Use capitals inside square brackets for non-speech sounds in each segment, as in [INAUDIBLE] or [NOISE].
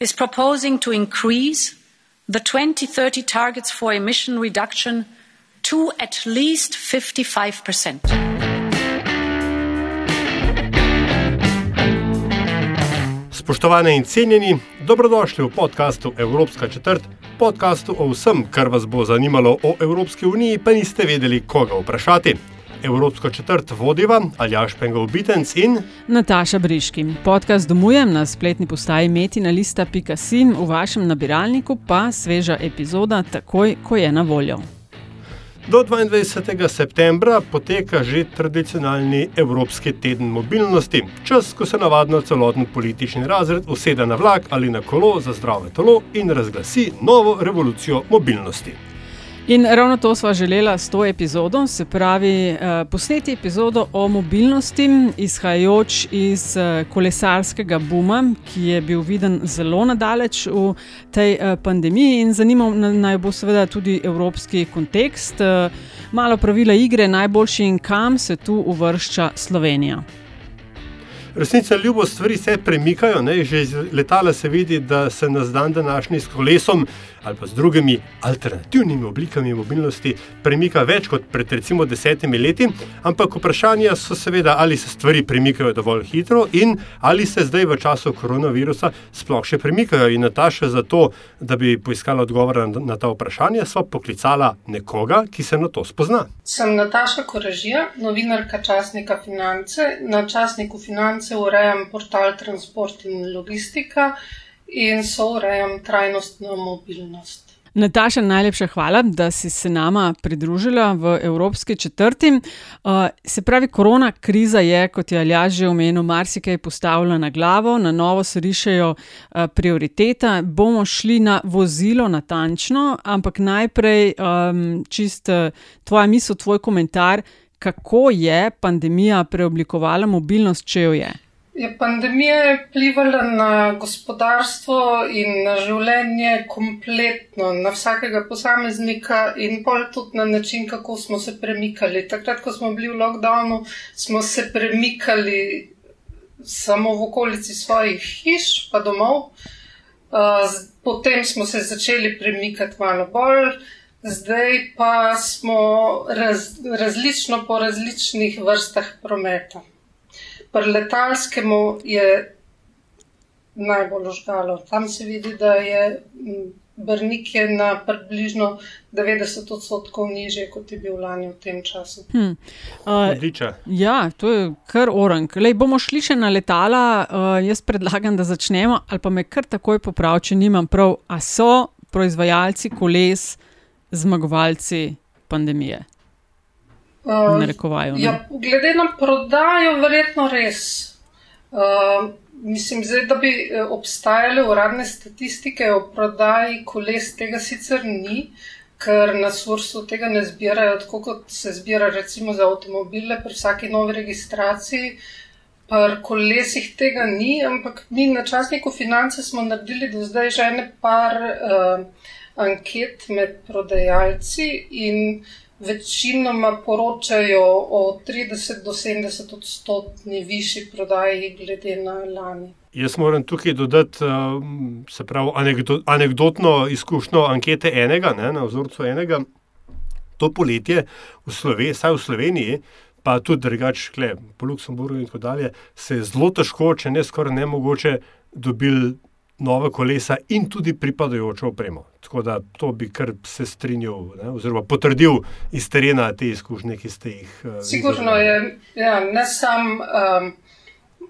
is proposing to increase the 2030 targets for emission reduction to at least 55%. Spoštovane in cenjeni, dobrodošli v podkastu Evropska četrt, podkastu o vsem, kar vas bo zanimalo o Evropski uniji, pa niste vedeli, koga vprašati. Evropsko četrt vodiva Aljaš Pengov Bitenc in Nataša Briški. Podcast domujem na spletni postaji metina.com, v vašem nabiralniku pa sveža epizoda takoj, ko je na voljo. do 22. septembra poteka že tradicionalni Evropski teden mobilnosti, čas, ko se navadno celoten politični razred usede na vlak ali na kolo za zdravo telo in razglasi novo revolucijo mobilnosti. In ravno to sva želela s to epizodo, se pravi, eh, posneti epizodo o mobilnosti, izhajajoč iz eh, kolesarskega buma, ki je bil viden zelo nadaleč v tej eh, pandemiji, in zanimal na- naj bo seveda tudi evropski kontekst, eh, malo pravila igre, najboljši in kam se tu uvršča Slovenija. Resnica ljubo stvari se premikajo, ne? že iz letala se vidi, da se nas dan današnji s kolesom ali pa z drugimi alternativnimi oblikami mobilnosti premika več kot pred recimo desetimi leti, ampak vprašanja so seveda, ali se stvari premikajo dovolj hitro in ali se zdaj v času koronavirusa sploh še premikajo. In Nataša za to, da bi poiskala odgovore na, ta vprašanja, sva poklicala nekoga, ki se na to spozna. Sem Nataša Koražija, novinarka časnika Finance. Na časniku Finance urejam portal Transport in Logistika in so urejam trajnostno mobilnost. Nataša, najlepša hvala, da si se nama pridružila v Evropski četrti. Uh, se pravi, korona kriza je, kot je Aljaž že omenil, marsikaj postavila na glavo, na novo se rišejo uh, prioriteta. Bomo šli na vozilo natančno, ampak najprej um, čist uh, tvoja misel, tvoj komentar, kako je pandemija preoblikovala mobilnost, če jo je. Je pandemija je vplivala na gospodarstvo in na življenje kompletno, na vsakega posameznika in pol tudi na način, kako smo se premikali. Takrat, ko smo bili v lockdownu, smo se premikali samo v okolici svojih hiš, pa domov. Z- Potem smo se začeli premikati malo bolj, zdaj pa smo raz, različno po različnih vrstah prometa. Pri letalskemu je najbolj užgalo. Tam se vidi, da je Brnik je na približno 90 odstotkov nižje, kot je bil lani v tem času. Hm. Uh, Odliča. Ja, to je kar orang. Lej, bomo šli še na letala. Uh, jaz predlagam, da začnemo, ali pa me kar takoj popravi, če nimam prav. A so proizvajalci koles zmagovalci pandemije? Uh, Narekovajo. ne? Ja, glede na prodajo, verjetno res. Uh, mislim, zdaj, da bi eh, obstajale uradne statistike o prodaji koles, tega sicer ni, ker na Sursu tega ne zbirajo, tako kot se zbira recimo za avtomobile pri vsaki novi registraciji. Pri kolesih tega ni, ampak mi na časniku finance smo naredili do zdaj že ene par uh, anket med prodajalci in večinoma poročajo o 30 do 70 odstotni višji prodaji glede na lani. Jaz moram tukaj dodati um, se pravi, anekdo, anekdotno izkušnjo ankete enega, ne, na vzorcu enega. To poletje v Sloveniji, vsaj v Sloveniji, pa tudi drugače, po Luksemburgu in tako dalje, se je zelo težko, če ne skoraj nemogoče, dobili nove kolesa in tudi pripadajočo opremo. Tako da to bi kar se strinjal, ne, oziroma potrdil iz terena te izkušnje, ki ste jih. Uh, Sigurno je, ja, ne sam. Um,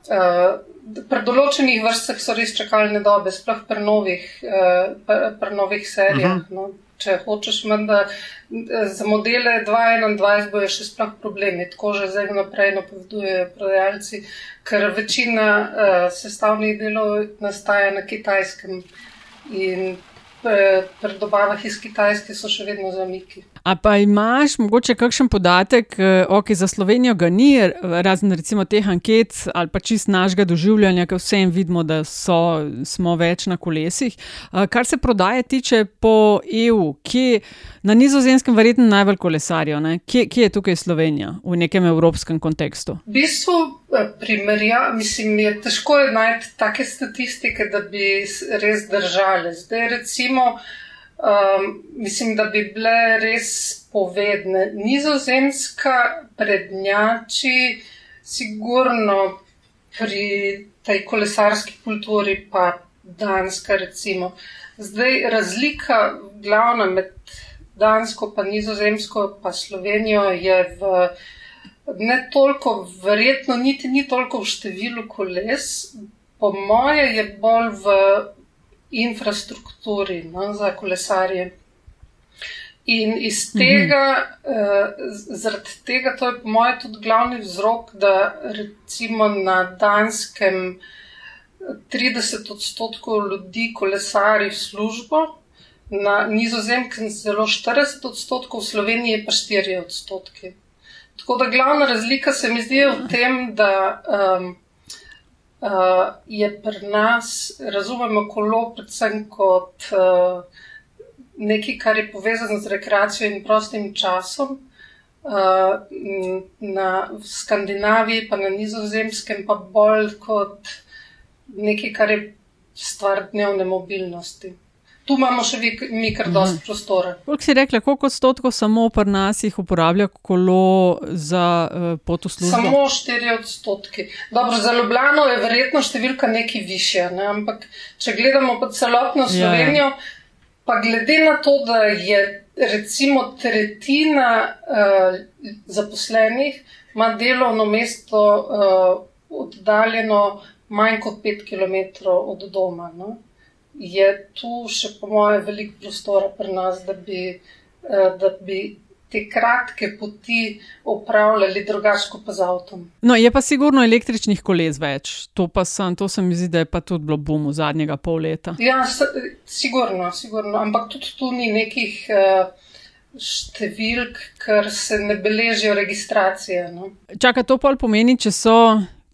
uh, Pri določenih vrstah so res čakalne dobe, sploh pri novih, uh, pri, pri novih serijah. Uh -huh. no. Če hočeš, da za modele 2021 bojo še sploh problemi, tako že zdaj naprej napovedujejo prodajalci, ker večina uh, sestavnih delov nastaja na kitajskem in pri dobavah iz Kitajske so še vedno zamiki. A pa imaš morda kakšen podatek, eh, ok, za Slovenijo ga ni, razen recimo teh anket ali pa čist našega doživljanja, ker vsem vidimo, da so, smo več na kolesih. Eh, kar se prodaje tiče po EU, kje na nizozemskem verjetno najbolj kolesarijo, kje, kje je tukaj Slovenija v nekem evropskem kontekstu? V bistvu eh, primerja, mislim, je težko najti take statistike, da bi res držali. Zdaj recimo. Um, mislim, da bi bile res povedne. Nizozemska prednjači, sigurno pri tej kolesarski kulturi, pa Danska, recimo. Zdaj, razlika glavna med Dansko, pa Nizozemsko, pa Slovenijo je v ne toliko, verjetno niti ni toliko v številu koles, po moje je bolj v infrastrukturi no, za kolesarje. In iz mhm. tega, -hmm. uh, zaradi tega, to je po mojem tudi glavni vzrok, da recimo na Danskem 30 odstotkov ljudi kolesari v službo, na Nizozemskem zelo 40 odstotkov, v Sloveniji pa 4 odstotki. Tako da glavna razlika se mi zdi v tem, da um, uh, je pri nas, razumemo kolo, predvsem kot uh, nekaj, kar je povezano z rekreacijo in prostim časom. Uh, na Skandinaviji, pa na nizozemskem, pa bolj kot nekaj, kar je stvar dnevne mobilnosti tu imamo še mi kar dosti mhm. prostora. Kot si rekla, koliko odstotkov samo pri nas jih uporablja kolo za uh, pot v službo? Samo 4 odstotki. Dobro, za Ljubljano je verjetno številka nekaj višja, ne? ampak če gledamo pa celotno ja. Slovenijo, yeah. pa glede na to, da je recimo tretjina uh, zaposlenih ima delovno mesto uh, oddaljeno manj kot 5 km od doma. No? Je tu še, po mojem, veliko prostora pri nas, da bi, eh, da bi te kratke poti upravljali drugače pa z avtom. No, je pa sigurno električnih koles več. To, sem, to se mi zdi, da je pa tudi bilo bum v zadnjega pol leta. Ja, sigurno, sigurno. Ampak tudi tu ni nekih. Uh, Številk, ker se ne beležijo registracije. No. Čaka, to pa pomeni, če so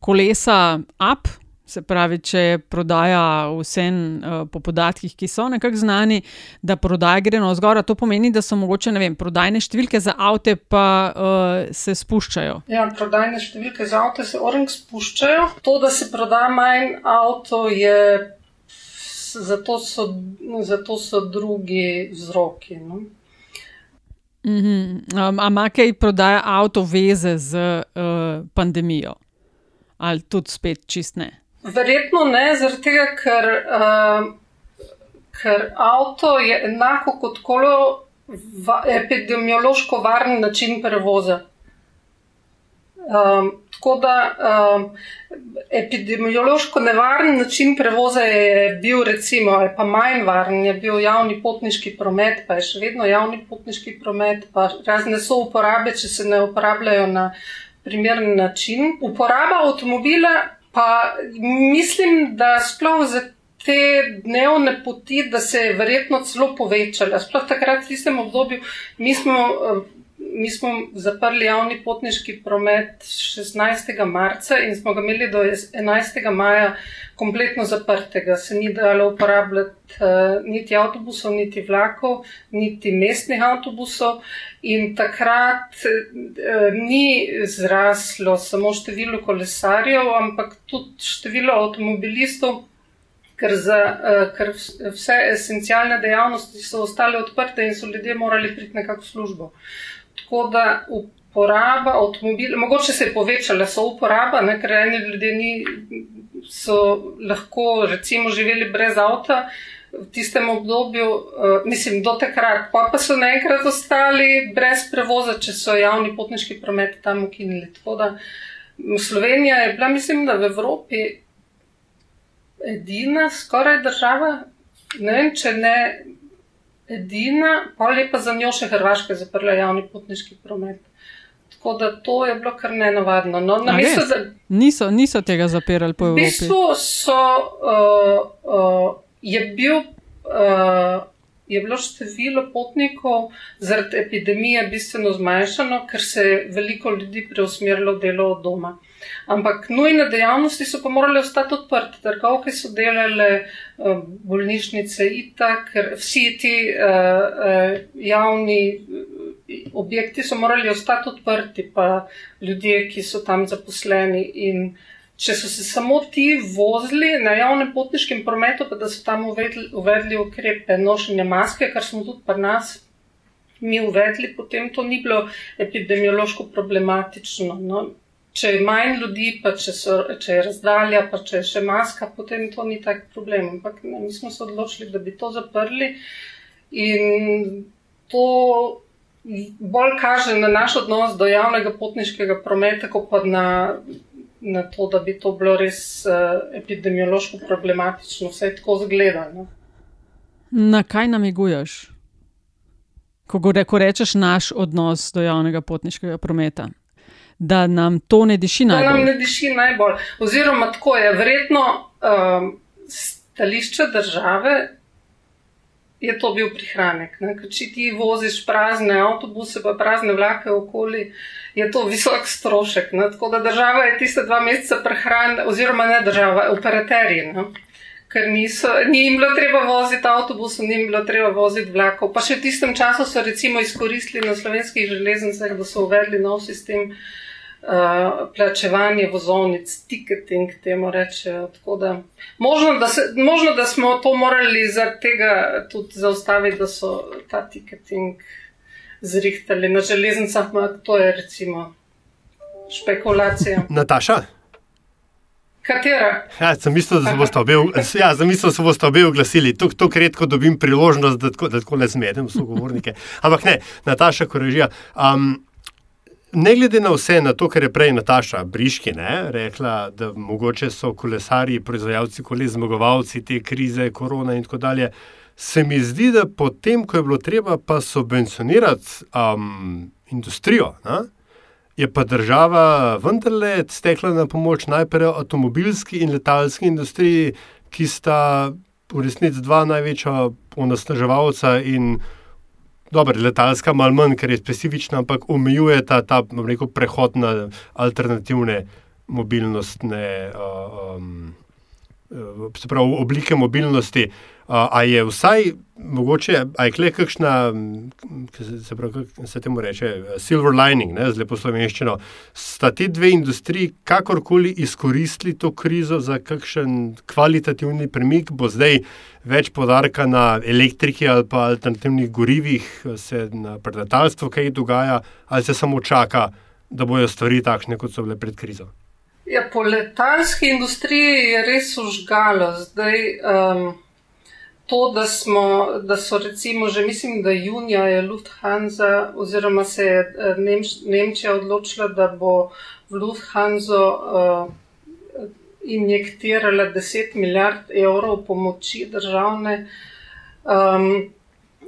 kolesa up, Se pravi, če je prodaja vse uh, po podatkih, ki so nekako znani, da prodaja gre na vzgor, to pomeni, da so mogoče vem, prodajne številke za avto pa uh, se spuščajo. Ja, prodajne številke za avto se orang spuščajo. To, da se prodaja manj avto, je zato so, zato so drugi vzroki. No? Mm -hmm. um, Ampak kaj prodaja avto veze z uh, pandemijo? Ali tudi spet čist ne? Verjetno ne, zaradi tega, ker, uh, ker avto je enako kot kolo va, epidemiološko varen način prevoza. Um, tako da um, epidemiološko nevaren način prevoza je bil, recimo, ali pa manj varen, je bil javni potniški promet, pa je še vedno javni potniški promet, pa razne so uporabe, če se ne uporabljajo na primeren način. Uporaba avtomobila Pa mislim, da sploh za te dnevne poti, da se je verjetno celo povečala. Sploh takrat v tistem obdobju mi smo. Mi smo zaprli javni potniški promet 16. marca in smo ga imeli do 11. maja kompletno zaprtega. Se ni dalo uporabljati uh, niti avtobusov, niti vlakov, niti mestnih avtobusov. In takrat uh, ni zraslo samo število kolesarjev, ampak tudi število avtomobilistov, ker, za, uh, ker vse esencialne dejavnosti so ostale odprte in so ljudje morali priti nekako v službo. Tako da uporaba avtomobilov, mogoče se je povečala, so uporaba, ne, ker eni ljudje ni so lahko recimo živeli brez avta v tistem obdobju, uh, mislim, do takrat, pa, pa so naenkrat ostali brez prevoza, če so javni potniški promet tam ukinili. Tako da Slovenija je bila, mislim, da v Evropi edina skoraj država, ne vem, če ne edina, pa lepa za njo še Hrvaška zaprla javni potniški promet. Tako da to je bilo kar nenavadno. No, A res? da, Niso, niso tega zapirali po v Evropi. bistvu so, uh, uh, je, bil, uh, je bilo število potnikov zaradi epidemije bistveno zmanjšano, ker se je veliko ljudi preusmerilo v delo od doma. Ampak nujne dejavnosti so pa morale ostati odprte. Trgovke so delale, eh, bolnišnice, itak, vsi ti uh, javni objekti so morali ostati odprti, pa ljudje, ki so tam zaposleni. In če so se samo ti vozili na javnem potniškem prometu, pa da so tam uvedli, uvedli ukrepe nošenja maske, kar smo tudi pri nas mi uvedli, potem to ni bilo epidemiološko problematično. No. Če je manj ljudi, pa če, so, če je razdalja, pa če je še maska, potem to ni tak problem. Ampak ne, mi smo se odločili, da bi to zaprli in to bolj kaže na naš odnos do javnega potniškega prometa, kot pa na, na to, da bi to bilo res uh, epidemiološko problematično. Vse tako zgledano. Na kaj namiguješ? Ko, gore, ko rečeš naš odnos do javnega potniškega prometa, da nam to ne diši Da nam najbolj. ne diši najbolj. Oziroma, tako je, verjetno um, stališče države je to bil prihranek. Ne? Ker če ti voziš prazne avtobuse, pa prazne vlake okoli, je to visok strošek. Ne? Tako da država je tiste dva meseca prehranila, oziroma ne država, operaterji. Ne? Ker niso, ni jim bilo treba voziti avtobusov, ni jim bilo treba voziti vlakov. Pa še v tistem času so recimo izkoristili na slovenskih železnicah, da so uvedli nov sistem uh, plačevanja vozovnic, ticketing, temu rečejo. Tako Da, možno, da se, možno, da smo to morali zaradi tega tudi zaustaviti, da so ta ticketing zrihtali na železnicah, ampak to je recimo špekulacija. Nataša? Katera? Ja, sem mislil, da se boste obe, ja, mislil, da se boste obe oglasili. Tako redko dobim priložnost, da tako, da tako le zmedem sogovornike. Ampak ne, Nataša Korežija. Um, ne glede na vse, na to, kar je prej Nataša Briški ne, rekla, da mogoče so kolesari, proizvajalci koles, zmagovalci te krize, korona in tako dalje. Se mi zdi, da potem, ko je bilo treba pa subvencionirati um, industrijo, ne, je pa država vendarle stekla na pomoč najprej avtomobilski in letalski industriji, ki sta v resnici dva največja onesnaževalca in Dobro, letalska malo manj, ker je specifična, ampak omejuje ta, ta rekel, prehod na alternativne mobilnostne uh, um, uh, se pravi, oblike mobilnosti. Uh, a je vsaj mogoče, a je kle kakšna, se, pravi, se temu reče, silver lining, ne, z lepo slovenščino, sta ti dve industriji kakorkoli izkoristili to krizo za kakšen kvalitativni premik, bo zdaj več podarka na elektriki ali pa alternativnih gorivih, se na predatalstvu kaj dogaja, ali se samo čaka, da bojo stvari takšne, kot so bile pred krizo. Ja, po letalski industriji je res užgalo. Zdaj, um, to, da, smo, da so recimo že, mislim, da junija je Lufthansa oziroma se je eh, Nemč, Nemčija odločila, da bo v Lufthansa uh, injektirala 10 milijard evrov pomoči državne. Um,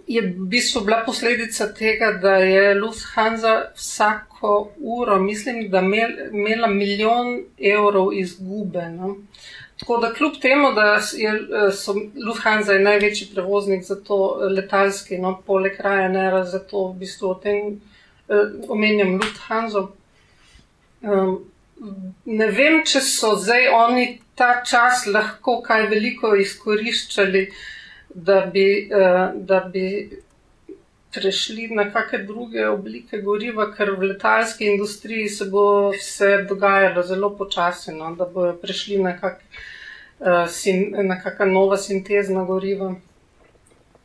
je v bistvu bila posledica tega, da je Lufthansa vsako uro, mislim, da imel, imela milijon evrov izgube. No? Tako da kljub temu, da je so, Lufthansa je največji prevoznik za to letalski, no, poleg Ryanaira, zato v bistvu o tem eh, omenjam Lufthansa. Um, ne vem, če so zdaj oni ta čas lahko kaj veliko izkoriščali, da bi, uh, da bi prešli na kakšne druge oblike goriva, ker v letalski industriji se bo vse dogajalo zelo počasi, no, da bojo prešli na kak, uh, na kakšna nova sintezna goriva.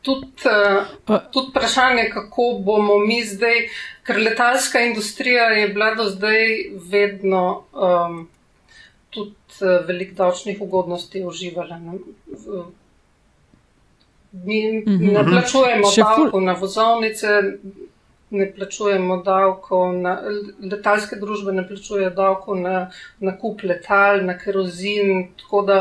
Tudi, uh, tudi vprašanje, kako bomo mi zdaj, ker letalska industrija je bila do zdaj vedno um, tudi uh, velik davčnih ugodnosti uživala. Ne? Mi ne plačujemo Še ful- davkov na vozovnice, ne plačujemo davkov na letalske družbe, ne plačujejo davkov na nakup letal, na kerozin. Tako da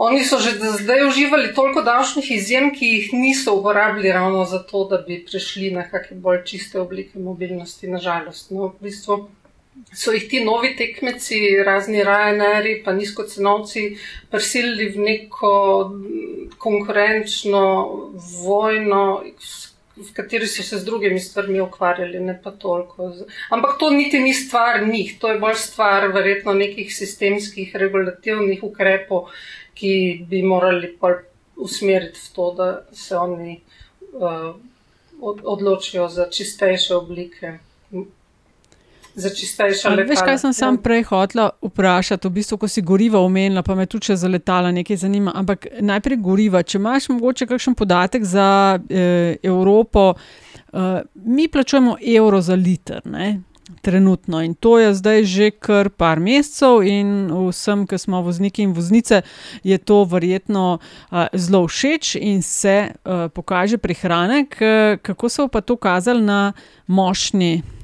Oni so že zdaj uživali toliko davčnih izjem, ki jih niso uporabili ravno zato, da bi prišli na kakšne bolj čiste oblike mobilnosti, nažalost. No, v bistvu so jih ti novi tekmeci, razni Ryanairi, pa nizkocenovci, prisilili v neko konkurenčno vojno, v kateri so se z drugimi stvarmi ukvarjali, ne pa toliko. Ampak to niti ni stvar njih, to je bolj stvar verjetno nekih sistemskih regulativnih ukrepov, ki bi morali usmeriti v to, da se oni uh, odločijo za čistejše oblike za čistejša letala. Veš, kaj sem sam ja. prej hotela vprašati, v bistvu, ko si goriva omenila, pa me tudi za letala nekaj zanima. Ampak najprej goriva. Če imaš mogoče kakšen podatek za eh, Evropo, eh, mi plačujemo evro za liter. Ne? Trenutno in to je zdaj že kar par mesecev, in vsem, ki smo vozniki in voznice, je to verjetno uh, zelo všeč in se uh, pokaže prihranek. Uh, kako se bo pa to kazalo na mošnji uh,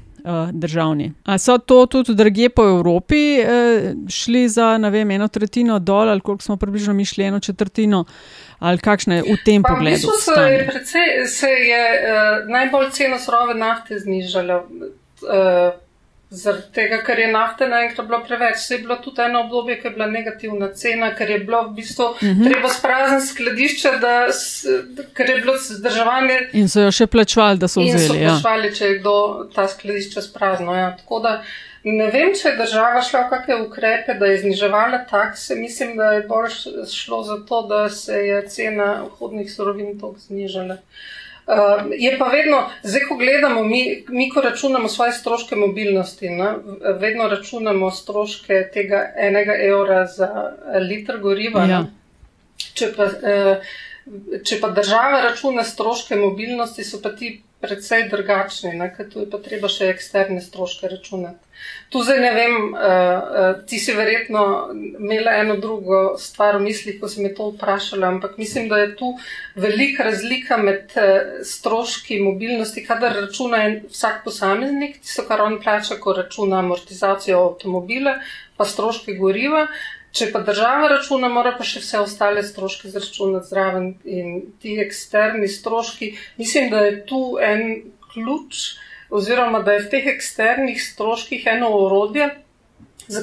državni. A so to tudi druge po Evropi uh, šli za vem, eno tretjino dol, ali koliko smo približno mišli eno četrtino, ali kakšne je v tem pa, pogledu? V bistvu se je, precej, se je uh, najbolj cena surove nafte znižala. Uh, Zaradi tega, ker je nafte naenkrat bilo preveč, se je bilo tudi eno obdobje, ki je bila negativna cena, ker je bilo v bistvu uh mhm. -huh. treba sprazniti skladišče, da, ker je bilo zdržavanje. In so jo še plačvali, da so vzeli. In so ja. plačvali, če je kdo ta skladišče sprazno. Ja. Tako da ne vem, če je država šla v kakšne ukrepe, da je zniževala takse. Mislim, da je bolj šlo za to, da se je cena vhodnih surovin toliko znižala. Uh, Uh, je pa vedno, zdaj, ko gledamo, mi, mi ko računamo svoje stroške mobilnosti, ne, vedno računamo stroške tega enega evra za liter goriva. Ja. Če, pa, uh, če pa država računa stroške mobilnosti, so pa ti precej drugačni, ker tu je pa treba še eksterne stroške računati. Tu zdaj ne vem, uh, uh, ti si verjetno imela eno drugo stvar v mislih, ko si me to vprašala, ampak mislim, da je tu velika razlika med uh, stroški mobilnosti, kadar računa vsak posameznik, tisto, kar on plača, ko računa amortizacijo avtomobila, pa stroške goriva. Če pa država računa, mora pa še vse ostale stroške zračunati zraven in ti eksterni stroški. Mislim, da je tu en ključ, oziroma da je v teh eksternih stroških eno orodje,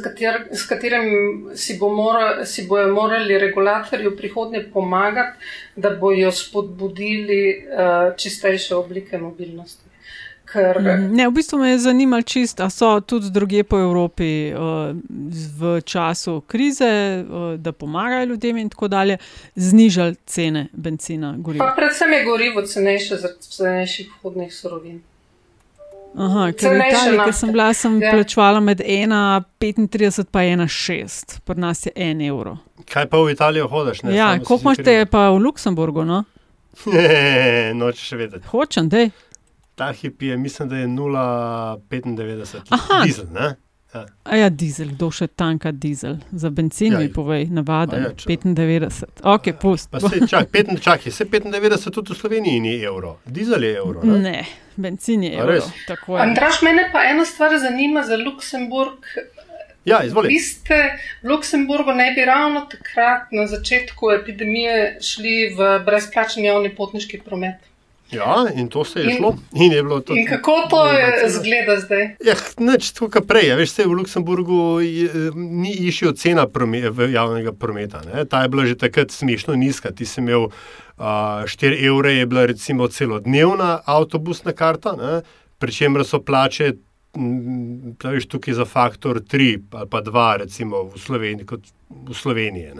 kater, s katerim si, bo mora, si bojo morali regulatorji v prihodnje pomagati, da bojo spodbudili uh, čistejše oblike mobilnosti. Ker... Mhm. Ne, v bistvu me je zanimalo, čisto, ali so tudi druge po Evropi uh, v času krize, uh, da pomagajo ljudem in tako dalje, znižali cene benzina. Pa predvsem je gorivo cenejše zaradi cenejših vhodnih surovin. Aha, ker v Italiji, ki sem bila, sem ja. plačvala med 1,35 in 1,6, pri nas je 1 evro. Kaj pa v Italijo hodiš? Ja, koliko imate pa v Luksemburgu? No? [LAUGHS] Noče še vedeti. Hočem, dej ta hip je, mislim, da je 0,95 dizel. Ne? Ja. A ja, dizel, kdo še tanka dizel, za benzin, ja, povej, navada, ja, 95. Ok, pust. Pa se čak, pet, čak, se 95 tudi v Sloveniji ni evro, dizel je evro. Ne, ne benzin je evro. Andraš, mene pa ena stvar zanima za Luksemburg. Ja, izvolite. Vi ste v Luksemburgu ne bi ravno takrat na začetku epidemije šli v brezplačni javni potniški promet. Ja, in to se je in, šlo. In, je to, in kako to je zgleda zdaj? Ja, neč tako prej. Ja, veš, v Luksemburgu je, ni išel cena promet, javnega prometa. Ne. Ta je bila že takrat smešno nizka. Ti si imel uh, 4 evre, je bila recimo celodnevna avtobusna karta, pri čemer so plače. Praviš tukaj za faktor 3 ali pa 2, recimo v Sloveniji. V Sloveniji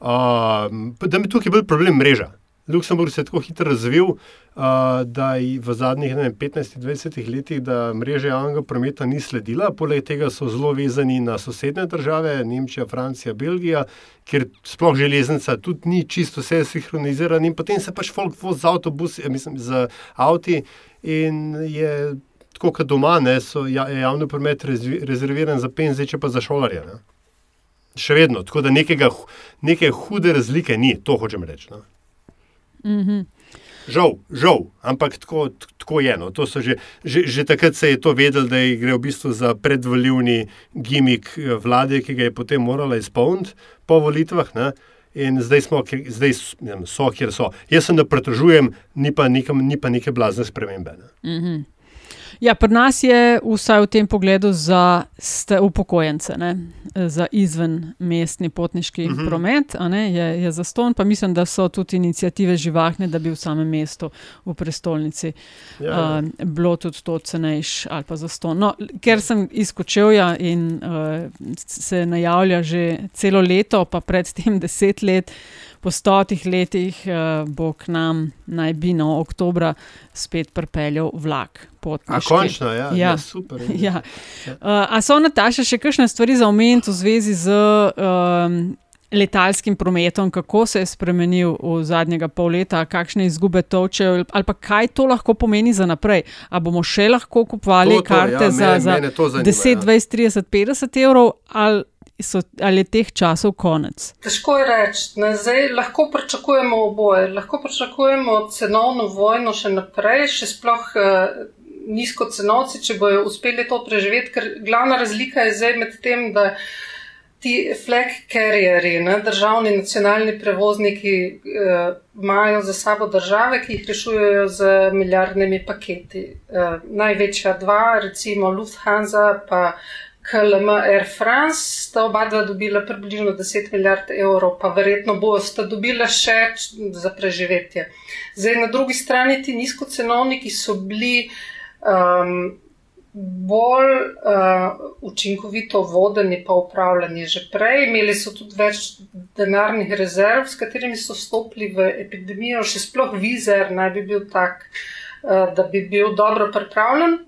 uh, da mi tukaj bil problem mreža. Luksemburg se je tako hitro razvil, uh, da je v zadnjih 15-20 letih mreža javnega prometa ni sledila. Poleg tega so zelo vezani na sosednje države, Nemčija, Francija, Belgija, kjer sploh železnica tudi ni čisto vse sinhronizirana in potem se pač folk vozi z avtobusi, mislim, z avti in je. Tako kot doma, ne, so ja, javni promet rezerviran za penze, če pa za šolarje. Ne. Še vedno, tako da nekega, neke hude razlike ni, to hočem reči. No. Mm -hmm. Žal, žal, ampak tako, tako je. No. Že, že, že takrat se je to vedel, da gre v bistvu za predvoljivni gimik eh, vlade, ki ga je potem morala izpolniti po volitvah. Ne. In zdaj smo, zdaj so, kjer so. Jaz se ne pretražujem, ni pa, nekam, ni pa neke blazne spremembe. Ne. Mm -hmm. Ja, pri nas je vsaj v tem pogledu za upokojence, ne? za izvenmestni potniški uh mhm. -huh. promet, je, je za ston. Pa mislim, da so tudi inicijative živahne, da bi v samem mestu, v prestolnici, ja. uh, bilo tudi to cenejš ali pa za ston. No, ker sem izkočil in uh, se najavlja že celo leto, pa predtem deset let po stotih letih uh, bo k nam naj bi no oktobra spet pripeljal vlak. A končno, ja, ja. ja super. Ja. Uh, a so Nataša še kakšne stvari za omeniti v zvezi z um, letalskim prometom, kako se je spremenil v zadnjega pol leta, kakšne izgube toče, ali pa kaj to lahko pomeni za naprej? A bomo še lahko kupovali to, to, karte ja, za, mene, za mene 10, ja. 20, 30, 50 evrov? Ali so, ali je teh časov konec? Težko je reči. Zdaj lahko pričakujemo oboje. Lahko pričakujemo cenovno vojno še naprej, še sploh eh, nizko cenovci, če bojo uspeli to preživeti, ker glavna razlika je zdaj med tem, da. Ti flag carrieri, ne, državni nacionalni prevozniki, eh, imajo za sabo države, ki jih rešujejo z milijardnimi paketi. Eh, največja dva, recimo Lufthansa, pa KLM Air France sta oba dva dobila približno 10 milijard evrov, pa verjetno bosta dobila še za preživetje. Zdaj, na drugi strani ti nizkocenovniki so bili um, bolj uh, učinkovito vodeni pa upravljanje že prej, imeli so tudi več denarnih rezerv, s katerimi so stopili v epidemijo, še sploh vizer naj bi bil tak, uh, da bi bil dobro pripravljen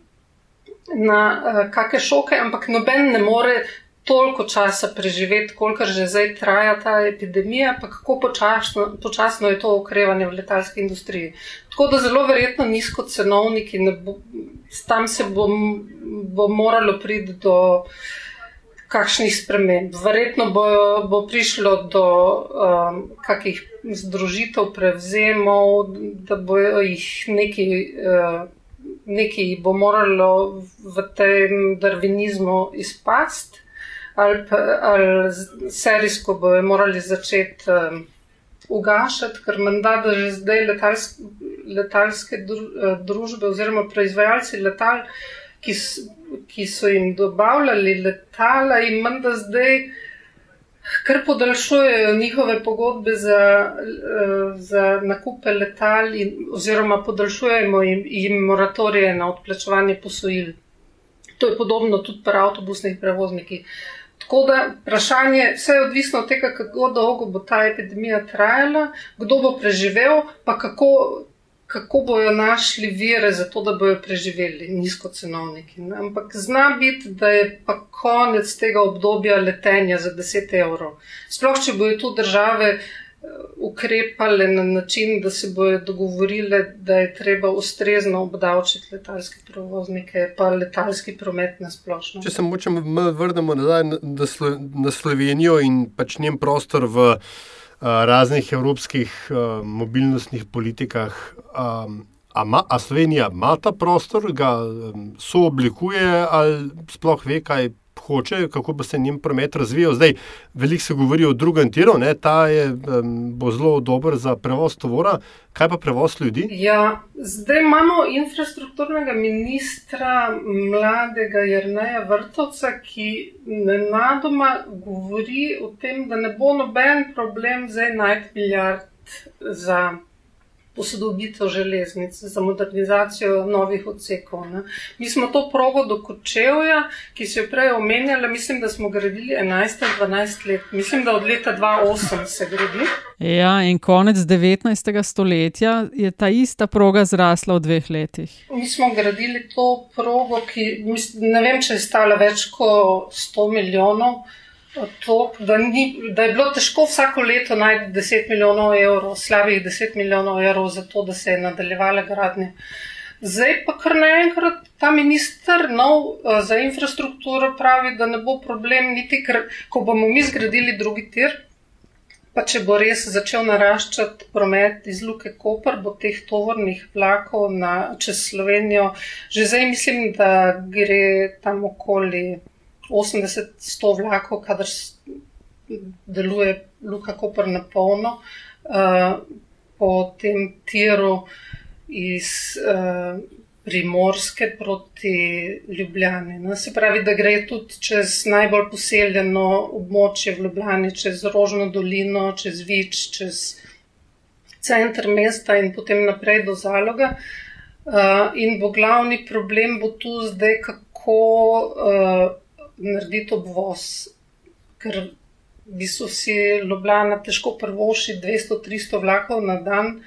na uh, kakšne šoke, ampak noben ne more toliko časa preživeti, kolikor že zdaj traja ta epidemija, pa kako počasno, počasno je to okrevanje v letalski industriji. Tako da zelo verjetno nizko cenovniki, bo, tam se bo, bo moralo priti do kakšnih sprememb. Verjetno bo, bo prišlo do um, kakih združitev, prevzemov, da bojo jih neki. Uh, nekaj bo moralo v tem darvinizmu izpasti, ali, ali serijsko bojo morali začeti um, ugašati, ker menda, da že zdaj letalske, letalske eh, družbe oziroma proizvajalci letal, ki, ki so jim dobavljali letala, in menda zdaj kar podaljšujejo njihove pogodbe za, eh, za nakupe letal, in, oziroma podaljšujemo jim, jim moratorije na odplačevanje posojil. To je podobno tudi pri avtobusnih prevoznikih. Tako da vprašanje, vse je odvisno od tega, kako dolgo bo ta epidemija trajala, kdo bo preživel, pa kako kako bojo našli vire za to, da bojo preživeli nizkocenovniki. Ne? Ampak zna biti, da je pa konec tega obdobja letenja za 10 evrov. Sploh, če bojo tu države eh, ukrepale na način, da se bojo dogovorile, da je treba ustrezno obdavčiti letalske prevoznike, pa letalski promet na splošno. Če se moče vrnemo nazaj na Slovenijo in pač njen prostor v raznih evropskih uh, mobilnostnih politikah. Um, a, ma, a Slovenija ima ta prostor, ga um, sooblikuje ali sploh ve, kaj hoče, kako bo se njen promet razvijal. Zdaj, veliko se govori o drugem tiru, ne? ta je, um, bo zelo dober za prevoz tovora. Kaj pa prevoz ljudi? Ja, zdaj imamo infrastrukturnega ministra, mladega Jrneja Vrtovca, ki nenadoma govori o tem, da ne bo noben problem zdaj najti milijard za posodobitev železnic, za modernizacijo novih odsekov. Ne. Mi smo to progo do Kočevja, ki se je prej omenjala, mislim, da smo gradili 11-12 let, mislim, da od leta 2008 se gradi. Ja, in konec 19. stoletja je ta ista proga zrasla v dveh letih. Mi smo gradili to progo, ki ne vem, če je stala več kot 100 milijonov. To, da, ni, da je bilo težko vsako leto najti 10 milijonov evrov, slabih 10 milijonov evrov za to, da se je nadaljevala gradnja. Zdaj pa kar naenkrat ta minister nov eh, za infrastrukturo pravi, da ne bo problem niti, ker ko bomo mi zgradili drugi tir, pa če bo res začel naraščati promet iz Luke Koper, bo teh tovornih vlakov na, čez Slovenijo. Že zdaj mislim, da gre tam okoli 80-100 vlakov, kadar deluje Luka Koper na polno uh, po tem tiru iz uh, Primorske proti Ljubljani. No, se pravi, da gre tudi čez najbolj poseljeno območje v Ljubljani, čez Rožno dolino, čez Vič, čez center mesta in potem naprej do zaloga. Uh, in bo glavni problem bo tu zdaj, kako uh, narediti obvoz, ker bi so si Ljubljana težko prvoši 200-300 vlakov na dan.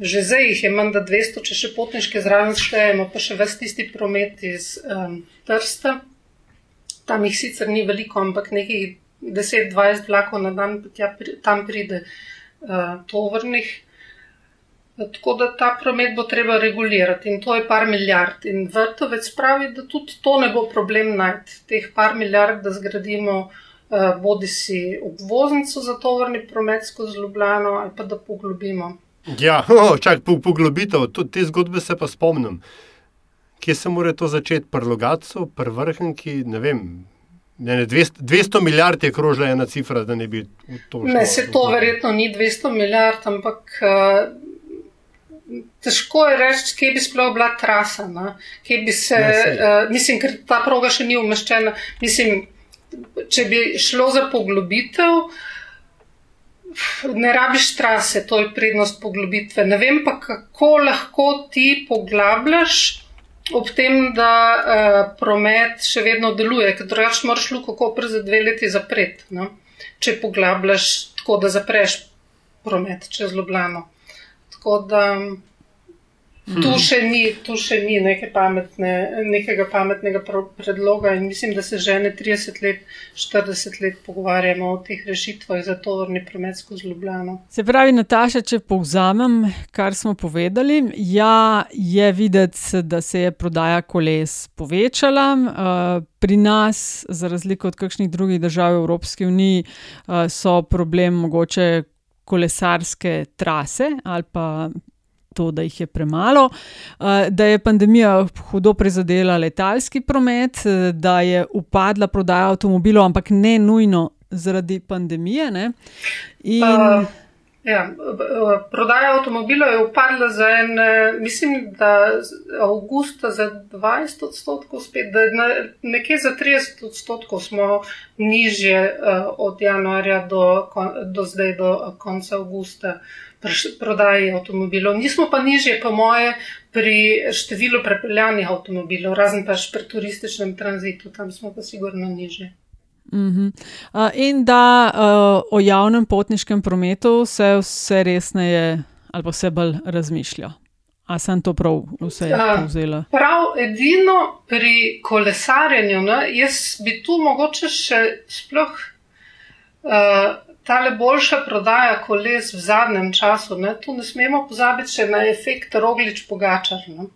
Že zdaj jih je manj, da 200, če še potniške zraven štejemo, pa še ves tisti promet iz um, Trsta. Tam jih sicer ni veliko, ampak nekih 10-20 vlakov na dan tja, tam pride uh, tovrnih. Tako da ta promet bo treba regulirati in to je par milijard. In vrtovec pravi, da tudi to ne bo problem najti, teh par milijard, da zgradimo uh, bodi si obvoznico za tovrni promet skozi Ljubljano ali pa da poglobimo. Ja, [LAUGHS] oh, čak, poglobitev, te zgodbe se pa spomnim. Kje se mora to začeti, pri Vrhnki, ne vem. Ne, ne, 200, 200 milijard je krožila ena cifra, da ne bi to šlo. Ne, se to verjetno ni 200 milijard, ampak uh, težko je reči, kje bi sploh bila trasa. No? Kje bi se, ne, uh, mislim, ker ta proga še ni umeščena. Mislim, če bi šlo za poglobitev. Ne rabiš trase, to je prednost poglobitve. Ne vem pa, kako lahko ti poglabljaš, ob tem, da uh, promet še vedno deluje, ker drugače moraš luko kopr za dve leti zapreti, no? če poglabljaš tako, da zapreš promet čez Ljubljano. Tako da. Hmm. Tu, še ni, tu še ni neke pametne, nekega pametnega predloga in mislim, da se že ne 30 let, 40 let pogovarjamo o teh rešitvah za to vrni promet skozi Ljubljano. Se pravi, Nataša, če povzamem, kar smo povedali, ja, je videti, da se je prodaja koles povečala. Uh, pri nas, za razliko od kakšnih drugih držav Evropske unije, uh, so problem mogoče kolesarske trase ali pa to, da jih je premalo, eh, da je pandemija hudo prizadela letalski promet, eh, da je upadla prodaja avtomobilov, ampak ne nujno zaradi pandemije. Ne? In. Uh. Ja, prodaja avtomobilov je upadla za en, mislim, da avgusta za 20 odstotkov, spet, da nekje za 30 odstotkov smo nižje od januarja do, do zdaj, do konca avgusta prodaji avtomobilov. Nismo pa nižje, po moje, pri številu prepeljanih avtomobilov, razen pač pri turističnem tranzitu, tam smo pa sigurno nižje. Uh -huh. uh, in da uh, o javnem potniškem prometu se vse resneje ali pa vse bolj razmišlja. A sem to prav vse povzela? Prav, edino pri kolesarjenju, ne, jaz bi tu mogoče še sploh. Uh, ta le boljša prodaja koles v zadnjem času. Ne? Tu ne smemo pozabiti še na efekt roglič pogačar. Ne?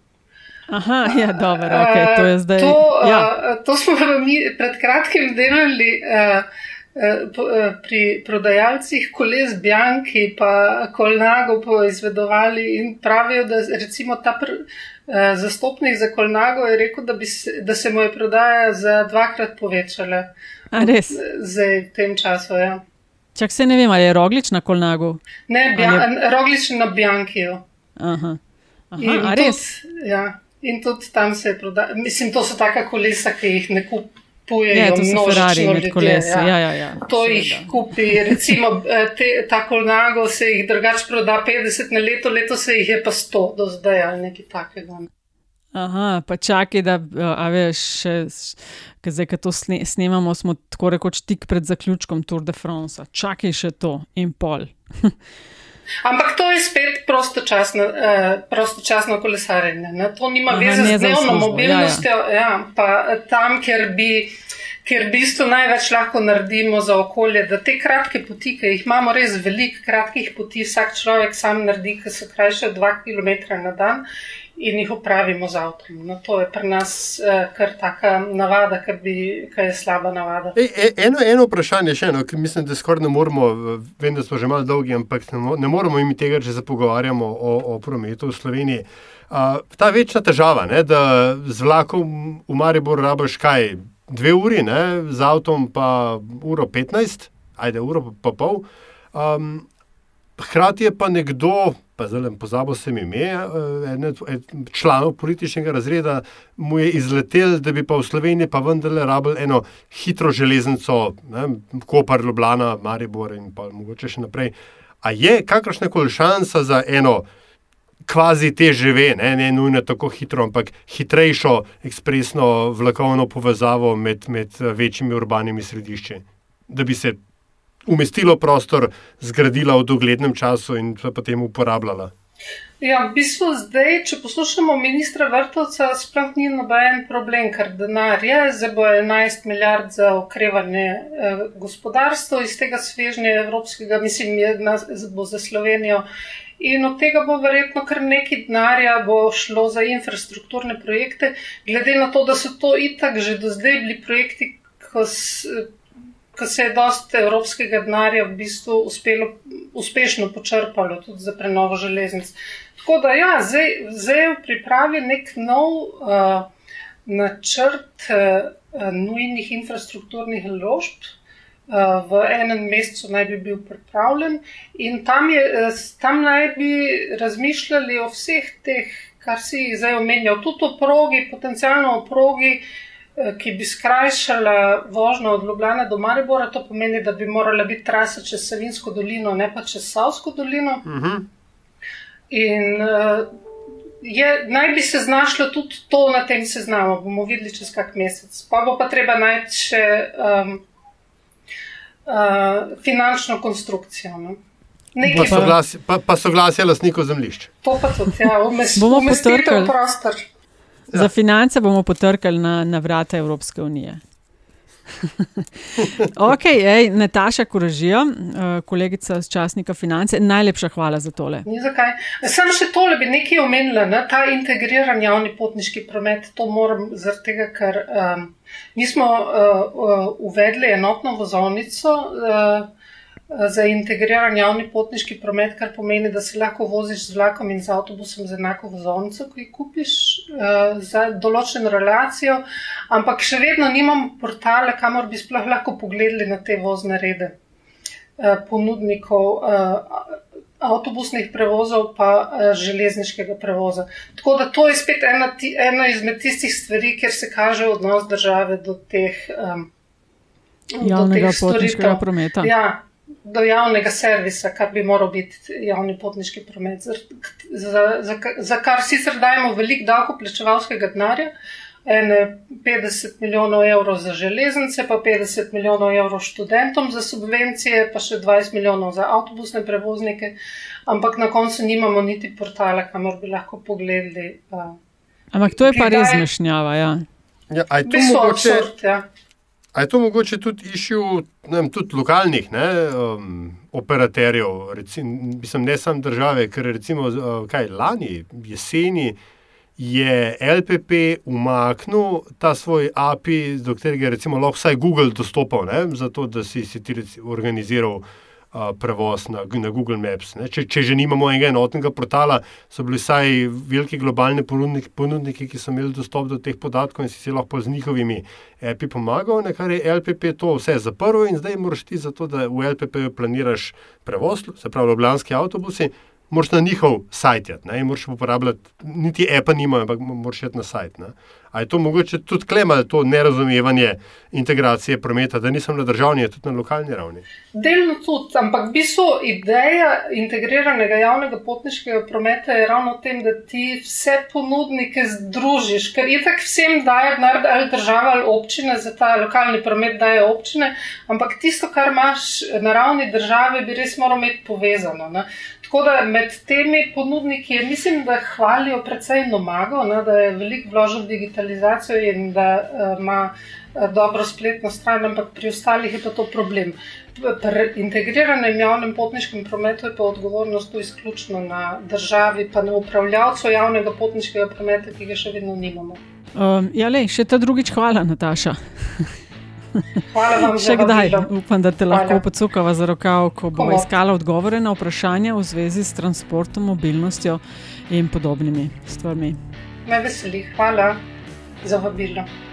Aha, ja, dobro, okay, to je zdaj. To, ja. uh, to smo [LAUGHS] mi pred kratkim delali uh, pri prodajalcih koles Bjanki, pa Kolnago poizvedovali in pravijo, da recimo ta pr, zastopnik za Kolnago je rekel, da, se, da se mu je prodaja za dvakrat povečala. A res? Zdaj, v tem času, ja. Čak se ne vem, ali je roglič na kolnagu. Ne, bja, je... roglič na Bjankiju. Aha, Aha in a res. Tudi, ja, in tudi tam se prodaja. Mislim, to so taka kolesa, ki jih ne kupujejo. Ja, to so Ferrari med kolesi. Ja. Ja, ja, ja, to seveda. jih kupi. Recimo, [LAUGHS] eh, te, ta kolnago se jih drugače proda 50 na leto, leto se jih je pa 100 do zdaj ali nekaj takega. Aha, pa čakaj, da a veš, zdaj, ko to snemamo, smo tako rekoč tik pred zaključkom Tour de France. Čakaj še to in pol. [LAUGHS] Ampak to je spet prostočasno, eh, prostočasno kolesarjenje. Ne? To nima veze z dnevno mobilnostjo. Ja, ja. Ja, pa tam, kjer bi. Ker v bistvu največ lahko naredimo za okolje, da te kratke poti, ki jih imamo res veliko kratkih poti, vsak človek sam naredi, ki so krajše od 2 km na dan in jih upravimo z avtom. No, to je pri nas uh, kar taka navada, ki, bi, ki je slaba navada. E, eno, eno vprašanje še eno, ki mislim, da skoraj ne moremo, vem, da smo že malo dolgi, ampak ne moremo imi tega, če se pogovarjamo o, o prometu v Sloveniji. Uh, ta večna težava, ne, da z vlakom v Maribor rabiš kaj, dve uri, ne, z avtom pa uro petnajst. ajde uro pa pol. Um, hkrati je pa nekdo, pa zdaj pozabo se mi ime, en članov političnega razreda mu je izletel, da bi pa v Sloveniji pa vendarle rabil eno hitro železnico, Kopar, Ljubljana, Maribor in pa mogoče še naprej. A je kakršna koli šansa za eno kvazi žive, ne, ne nujno tako hitro, ampak hitrejšo ekspresno vlakovno povezavo med, med večjimi urbanimi središči, da bi se umestilo prostor, zgradila v doglednem času in potem uporabljala. Ja, v bistvu zdaj, če poslušamo ministra Vrtovca, sploh ni noben problem, ker denar je, zdaj bo 11 milijard za okrevanje eh, gospodarstva iz tega svežnja evropskega, mislim, na, bo za Slovenijo. In od tega bo verjetno kar nekaj denarja bo šlo za infrastrukturne projekte, glede na to, da so to itak že do zdaj bili projekti, ko ko se je dosta evropskega denarja v bistvu uspelo, uspešno počrpalo tudi za prenovo železnic. Tako da, ja, zdaj, zdaj je v pripravi nek nov uh, načrt uh, nujnih infrastrukturnih ložb. Uh, v enem mesecu naj bi bil pripravljen, in tam, je, tam naj bi razmišljali o vseh teh, kar si jih zdaj omenjal, tudi o progi, potencialno o progi, uh, ki bi skrajšala vožnjo od Ljubljana do Maribora, to pomeni, da bi morala biti trasa čez Savinsko dolino, ne pa čez Savsko dolino. Uh mhm. -huh. In uh, je, naj bi se znašlo tudi to na tem seznamu, bomo videli čez kak mesec. Pa bo pa treba najti še um, uh, finančno konstrukcijo. No? Pa soglasje, pa, pa soglasje lasnikov zemljišč. To pa tudi, ja, umestitev v prostor. Za finance bomo potrkali na, na vrata Evropske unije. [LAUGHS] ok, ej, Nataša Koražija, eh, kolegica z časnika Finance, najlepša hvala za tole. Ni zakaj. Sam še tole bi nekaj omenila, ne? ta integriran javni potniški promet. To moram zaradi tega, ker um, mi smo uh, uh, uvedli enotno vozovnico. Uh, za integriran javni potniški promet, kar pomeni, da se lahko voziš z vlakom in z avtobusom z enako vozovnico, ki jih kupiš uh, za določeno relacijo, ampak še vedno nimamo portale, kamor bi sploh lahko pogledali na te vozne rede uh, ponudnikov. Uh, Avtobusnih prevozov, pa železniškega prevoza. Tako da to je spet ena, ena izmed tistih stvari, kjer se kaže odnos države do teh um, javnega potniškega prometa. Ja, do javnega servisa, kar bi moral biti javni potniški promet, za, za, za, za kar sicer dajemo veliko davkoplačevalskega denarja. Ene 50 milijonov evrov za železnice, pa 50 milijonov evrov študentom za subvencije, pa še 20 milijonov za avtobusne prevoznike, ampak na koncu nimamo niti portala, kamor bi lahko pogledali. Uh, ampak to je pa res zmešnjava. Ja. Ja, aj to mogoče, absurd, ja. A je to mogoče tudi išil tudi lokalnih ne, um, operaterjev, recimo, mislim, ne samo države, ker recimo uh, kaj, lani jeseni je LPP umaknil ta svoj API, do katerega je recimo lahko vsaj Google dostopal, ne, zato da si, si ti organiziral prevoz na, na Google Maps. Če, če že nimamo enega enotnega portala, so bili vsaj veliki globalni ponudniki, ponudniki, ki so imeli dostop do teh podatkov in si, si lahko z njihovimi API pomagal, kar je LPP to vse zaprl in zdaj moraš ti za to, da v LPP planiraš prevoz, se pravi, ljubljanski avtobusi. Moraš na njihov sajt, ne, moraš uporabljati, niti APA nima, ampak moraš iti na sajt. Ne. Ali je to mogoče tudi klema, to nerazumevanje integracije prometa, da nisem na državni, tudi na lokalni ravni? Delno tudi, ampak v bistvu ideja integriranega javnega potniškega prometa je ravno v tem, da ti vse ponudnike združiš, ker je tako vsem daje denar, ali država ali občine, za ta lokalni promet daje občine, ampak tisto, kar imaš na ravni države, bi res moral imeti povezano. Ne? Tako da med temi ponudniki, mislim, da hvalijo predvsem Nomago, ne, da je veliko vložil v digitalizacijo in da uh, ima uh, dobro spletno stran, ampak pri ostalih je pa to problem. Pri integriranem javnem potniškem prometu je pa odgovornost izključno na državi, pa na upravljavcu javnega potniškega prometa, ki ga še vedno nimamo. Um, ja, le, še ta drugič hvala, Nataša. [LAUGHS] Še kdaj? Upam, da te Hvala. lahko pocukava za rokav, ko bo iskala odgovore na vprašanja v zvezi s transportom, mobilnostjo in podobnimi stvarmi. Me veseli. Hvala za vabilo.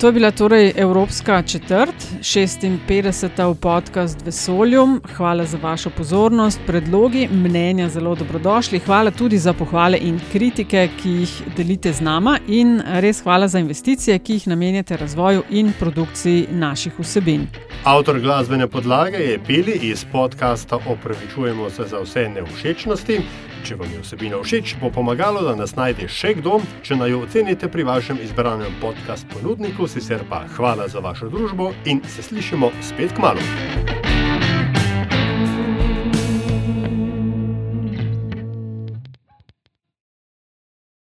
To je bila torej Evropska četrt, 56. v podkastu Vesolju. Hvala za vašo pozornost, predlogi, mnenja zelo dobrodošli. Hvala tudi za pohvale in kritike, ki jih delite z nama, in res hvala za investicije, ki jih namenjate razvoju in produkciji naših vsebin. Avtor glasbene podlage je Pili iz podcasta Opravičujemo se za vse neušečnosti. Če vam je vsebina všeč, bo pomagalo, da nas najde še kdo, če naj jo ocenite pri vašem izbranem podcast ponudniku, sicer pa hvala za vašo družbo in se slišimo spet k malu.